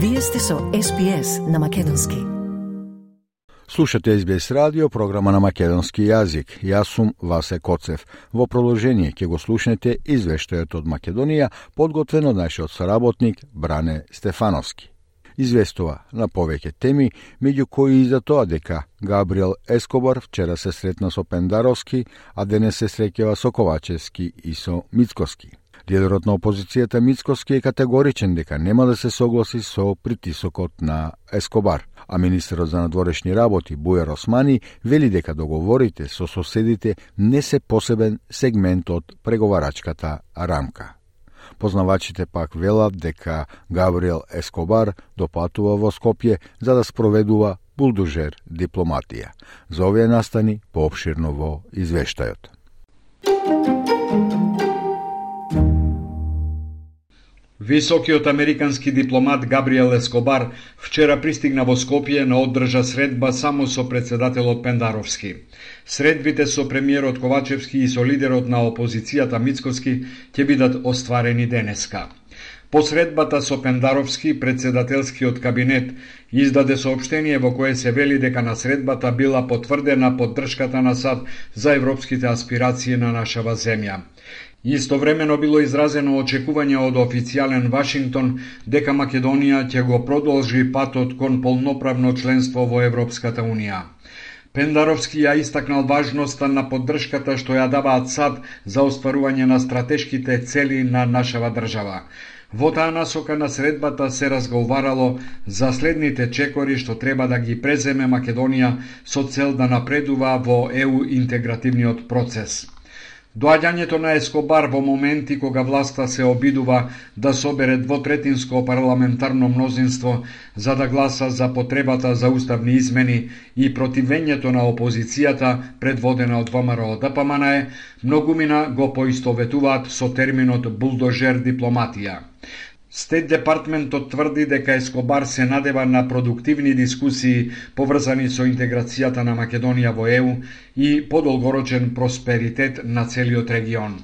Вие сте со SPS на Македонски. Слушате SBS радио, програма на македонски јазик. Јас сум Васе Коцев. Во продолжение ќе го слушнете извештајот од Македонија, подготвен од нашиот соработник Бране Стефановски. Известува на повеќе теми, меѓу кои и за тоа дека Габриел Ескобар вчера се сретна со Пендаровски, а денес се среќава со Ковачевски и со Мицкоски. Лидерот на опозицијата Мицкоски е категоричен дека нема да се согласи со притисокот на Ескобар, а министерот за надворешни работи Бујар Османи вели дека договорите со соседите не се посебен сегмент од преговарачката рамка. Познавачите пак велат дека Габриел Ескобар допатува во Скопје за да спроведува булдужер дипломатија. За овие настани пообширно во извештајот. Високиот американски дипломат Габриел Ескобар вчера пристигна во Скопје на оддржа средба само со председателот Пендаровски. Средбите со премиерот Ковачевски и со лидерот на опозицијата Мицкоски ќе бидат остварени денеска. По средбата со Пендаровски, председателскиот кабинет издаде сообштение во кое се вели дека на средбата била потврдена поддршката на САД за европските аспирации на нашава земја. Истовремено било изразено очекување од официјален Вашингтон дека Македонија ќе го продолжи патот кон полноправно членство во Европската Унија. Пендаровски ја истакнал важноста на поддршката што ја даваат САД за остварување на стратешките цели на нашава држава. Во таа насока на средбата се разговарало за следните чекори што треба да ги преземе Македонија со цел да напредува во ЕУ интегративниот процес. Доаѓањето на Ескобар во моменти кога власта се обидува да собере двотретинско парламентарно мнозинство за да гласа за потребата за уставни измени и противењето на опозицијата предводена од ВМРО ДПМН, многумина го поистоветуваат со терминот булдожер дипломатија. Стет департментот тврди дека Ескобар се надева на продуктивни дискусии поврзани со интеграцијата на Македонија во ЕУ и подолгорочен просперитет на целиот регион.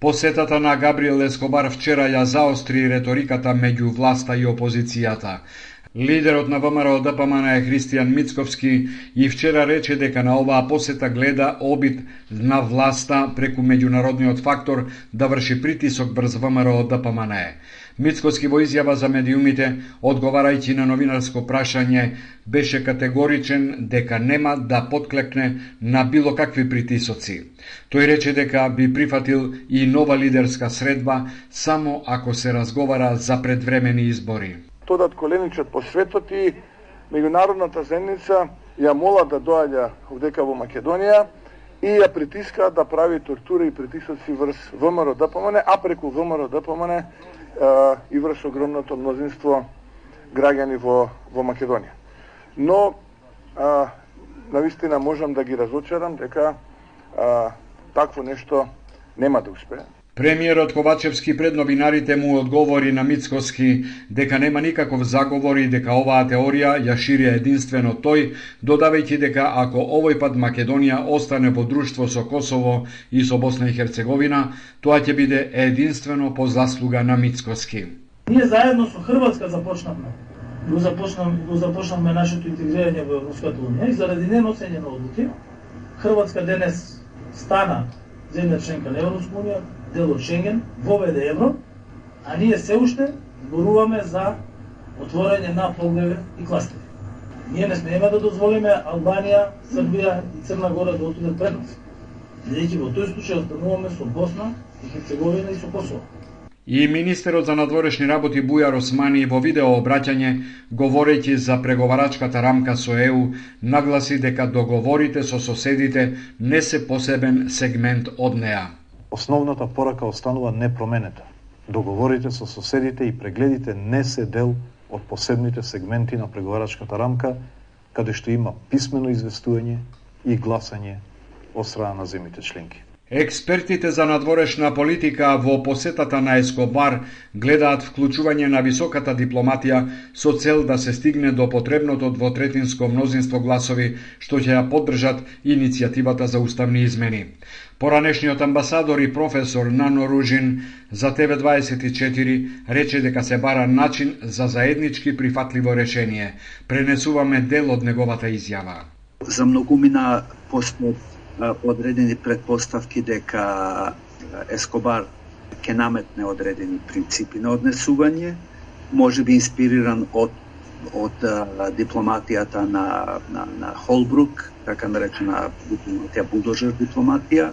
Посетата на Габриел Ескобар вчера ја заостри реториката меѓу власта и опозицијата. Лидерот на ВМРО ДПМН е Христијан Мицковски и вчера рече дека на оваа посета гледа обид на власта преку меѓународниот фактор да врши притисок брз ВМРО ДПМН. Мицкоски во изјава за медиумите, одговарајќи на новинарско прашање, беше категоричен дека нема да подклекне на било какви притисоци. Тој рече дека би прифатил и нова лидерска средба само ако се разговара за предвремени избори. Тодат коленичот по светот и меѓународната земница ја мола да доаѓа овдека во Македонија и ја притиска да прави тортура и притисоци врз ВМРО ДПМН, а преку ВМРО ДПМН и врз огромното мнозинство граѓани во, во Македонија. Но, а, навистина можам да ги разочарам дека а, такво нешто нема да успее. Премиерот Ковачевски пред новинарите му одговори на Мицкоски дека нема никаков заговор и дека оваа теорија ја шири единствено тој, додавајќи дека ако овој пат Македонија остане во друштво со Косово и со Босна и Херцеговина, тоа ќе биде единствено по заслуга на Мицкоски. Ние заедно со Хрватска започнавме го започнам го започнавме нашето интегрирање во Европската унија и заради неносење на одлуки Хрватска денес стана земја членка на Европска унија, дел од Шенген, воведе евро, а ние се уште зборуваме за отворање на поглеви и кластери. Ние не смееме да дозволиме Албанија, Србија и Црна Гора да отидат пред нас. Бидејќи во тој случај остануваме со Босна и Херцеговина и со Косово. И министерот за надворешни работи Бујар Османи во видео обраќање, говорејќи за преговарачката рамка со ЕУ, нагласи дека договорите со соседите не се посебен сегмент од неа. Основната порака останува непроменета. Договорите со соседите и прегледите не се дел од посебните сегменти на преговарачката рамка, каде што има писмено известување и гласање од страна на земите членки. Експертите за надворешна политика во посетата на Ескобар гледаат вклучување на високата дипломатија со цел да се стигне до потребното двотретинско мнозинство гласови што ќе ја поддржат иницијативата за уставни измени. Поранешниот амбасадор и професор Нано Ружин за ТВ24 рече дека се бара начин за заеднички прифатливо решение. Пренесуваме дел од неговата изјава. За многумина после одредени предпоставки дека Ескобар ќе наметне одредени принципи на однесување, може би инспириран од од а, дипломатијата на, на, на Холбрук, така наречена дипломатија, булдожер дипломатија,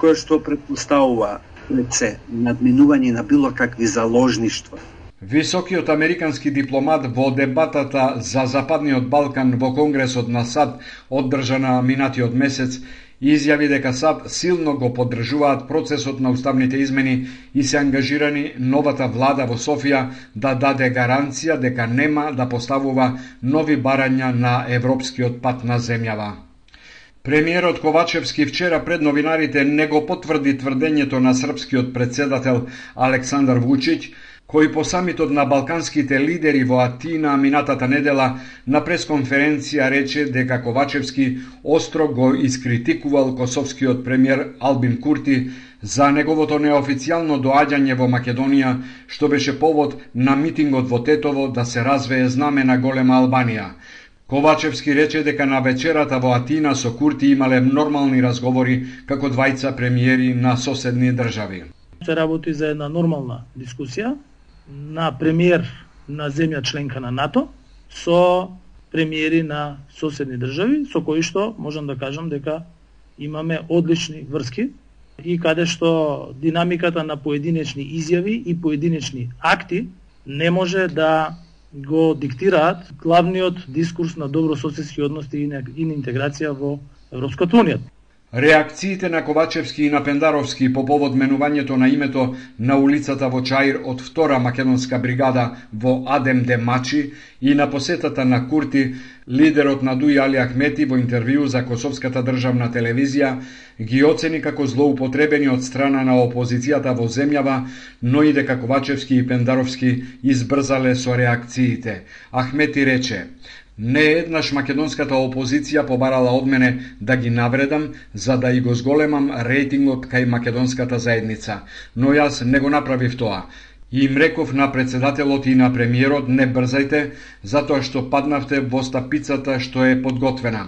која што предпоставува пред се надминување на било какви заложништва. Високиот американски дипломат во дебатата за Западниот Балкан во Конгресот на САД одржана минатиот месец изјави дека САД силно го поддржуваат процесот на уставните измени и се ангажирани новата влада во Софија да даде гаранција дека нема да поставува нови барања на европскиот пат на земјава. Премиерот Ковачевски вчера пред новинарите не го потврди тврдењето на српскиот председател Александар Вучиќ кој по самитот на балканските лидери во Атина минатата недела на пресконференција рече дека Ковачевски остро го искритикувал косовскиот премиер Албин Курти за неговото неофицијално доаѓање во Македонија, што беше повод на митингот во Тетово да се развее знаме на голема Албанија. Ковачевски рече дека на вечерата во Атина со Курти имале нормални разговори како двајца премиери на соседни држави. Се работи за една нормална дискусија, на премиер на земја членка на НАТО со премиери на соседни држави со кои што можам да кажам дека имаме одлични врски и каде што динамиката на поединечни изјави и поединечни акти не може да го диктираат главниот дискурс на добрососедски односи и на интеграција во Европската Унија. Реакциите на Ковачевски и на Пендаровски по повод менувањето на името на улицата во Чаир од втора македонска бригада во Адем де Мачи и на посетата на Курти, лидерот на Дуј Али Ахмети во интервју за Косовската државна телевизија ги оцени како злоупотребени од страна на опозицијата во земјава, но и дека Ковачевски и Пендаровски избрзале со реакциите. Ахмети рече, Не еднаш македонската опозиција побарала од мене да ги навредам за да и го зголемам рейтингот кај македонската заедница, но јас не го направив тоа. И им реков на председателот и на премиерот не брзајте, затоа што паднавте во стапицата што е подготвена.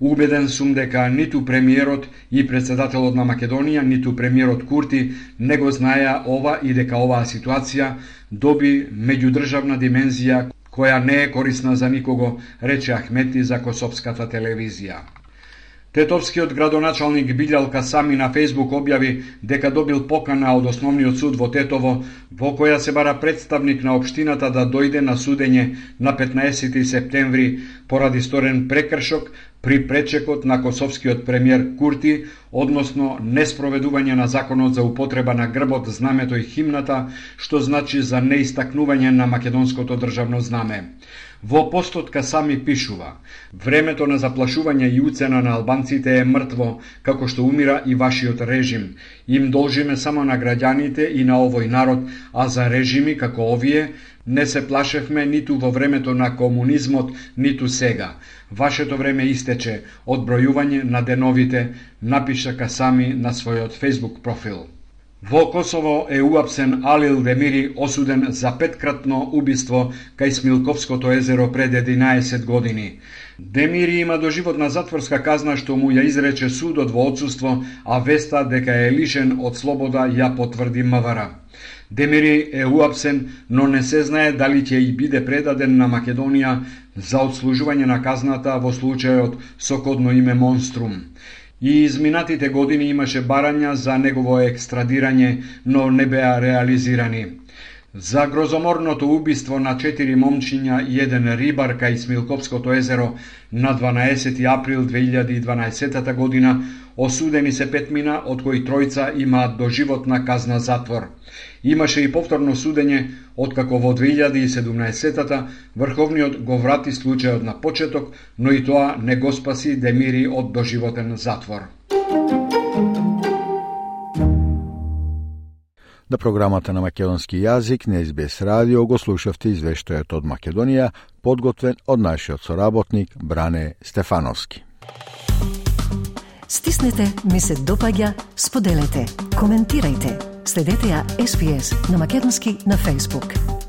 Убеден сум дека ниту премиерот и председателот на Македонија, ниту премиерот Курти не го знаеа ова и дека оваа ситуација доби меѓудржавна димензија која не е корисна за никого, рече Ахмети за Косовската телевизија. Тетовскиот градоначалник Билјалка сами на Фейсбук објави дека добил покана од Основниот суд во Тетово, во која се бара представник на општината да дојде на судење на 15 септември поради сторен прекршок при пречекот на косовскиот премиер Курти, односно неспроведување на законот за употреба на грбот, знамето и химната, што значи за неистакнување на македонското државно знаме. Во постотка сами пишува Времето на заплашување и уцена на албанците е мртво, како што умира и вашиот режим. Им должиме само на граѓаните и на овој народ, а за режими како овие не се плашевме ниту во времето на комунизмот, ниту сега. Вашето време истече, одбројување на деновите, напиша Касами на својот Facebook профил. Во Косово е уапсен Алил Демири осуден за петкратно убиство кај Смилковското езеро пред 11 години. Демири има доживотна затворска казна што му ја изрече судот во одсуство, а веста дека е лишен од слобода ја потврди МВР. Демири е уапсен, но не се знае дали ќе и биде предаден на Македонија за одслужување на казната во случајот со кодно име Монструм. И изминатите години имаше барања за негово екстрадирање, но не беа реализирани. За грозоморното убиство на четири момчиња и еден рибар кај Смилковското езеро на 12 април 2012 година осудени се петмина, од кои тројца имаат доживотна казна затвор. Имаше и повторно судење, откако во 2017-та Врховниот го врати случајот на почеток, но и тоа не го спаси Демири од доживотен затвор. На програмата на македонски јазик на СБС радио го слушавте извештајот од Македонија, подготвен од нашиот соработник Бране Стефановски. Стиснете ми се допаѓа, споделете, коментирајте. Следете ја SPS на Македонски на Facebook.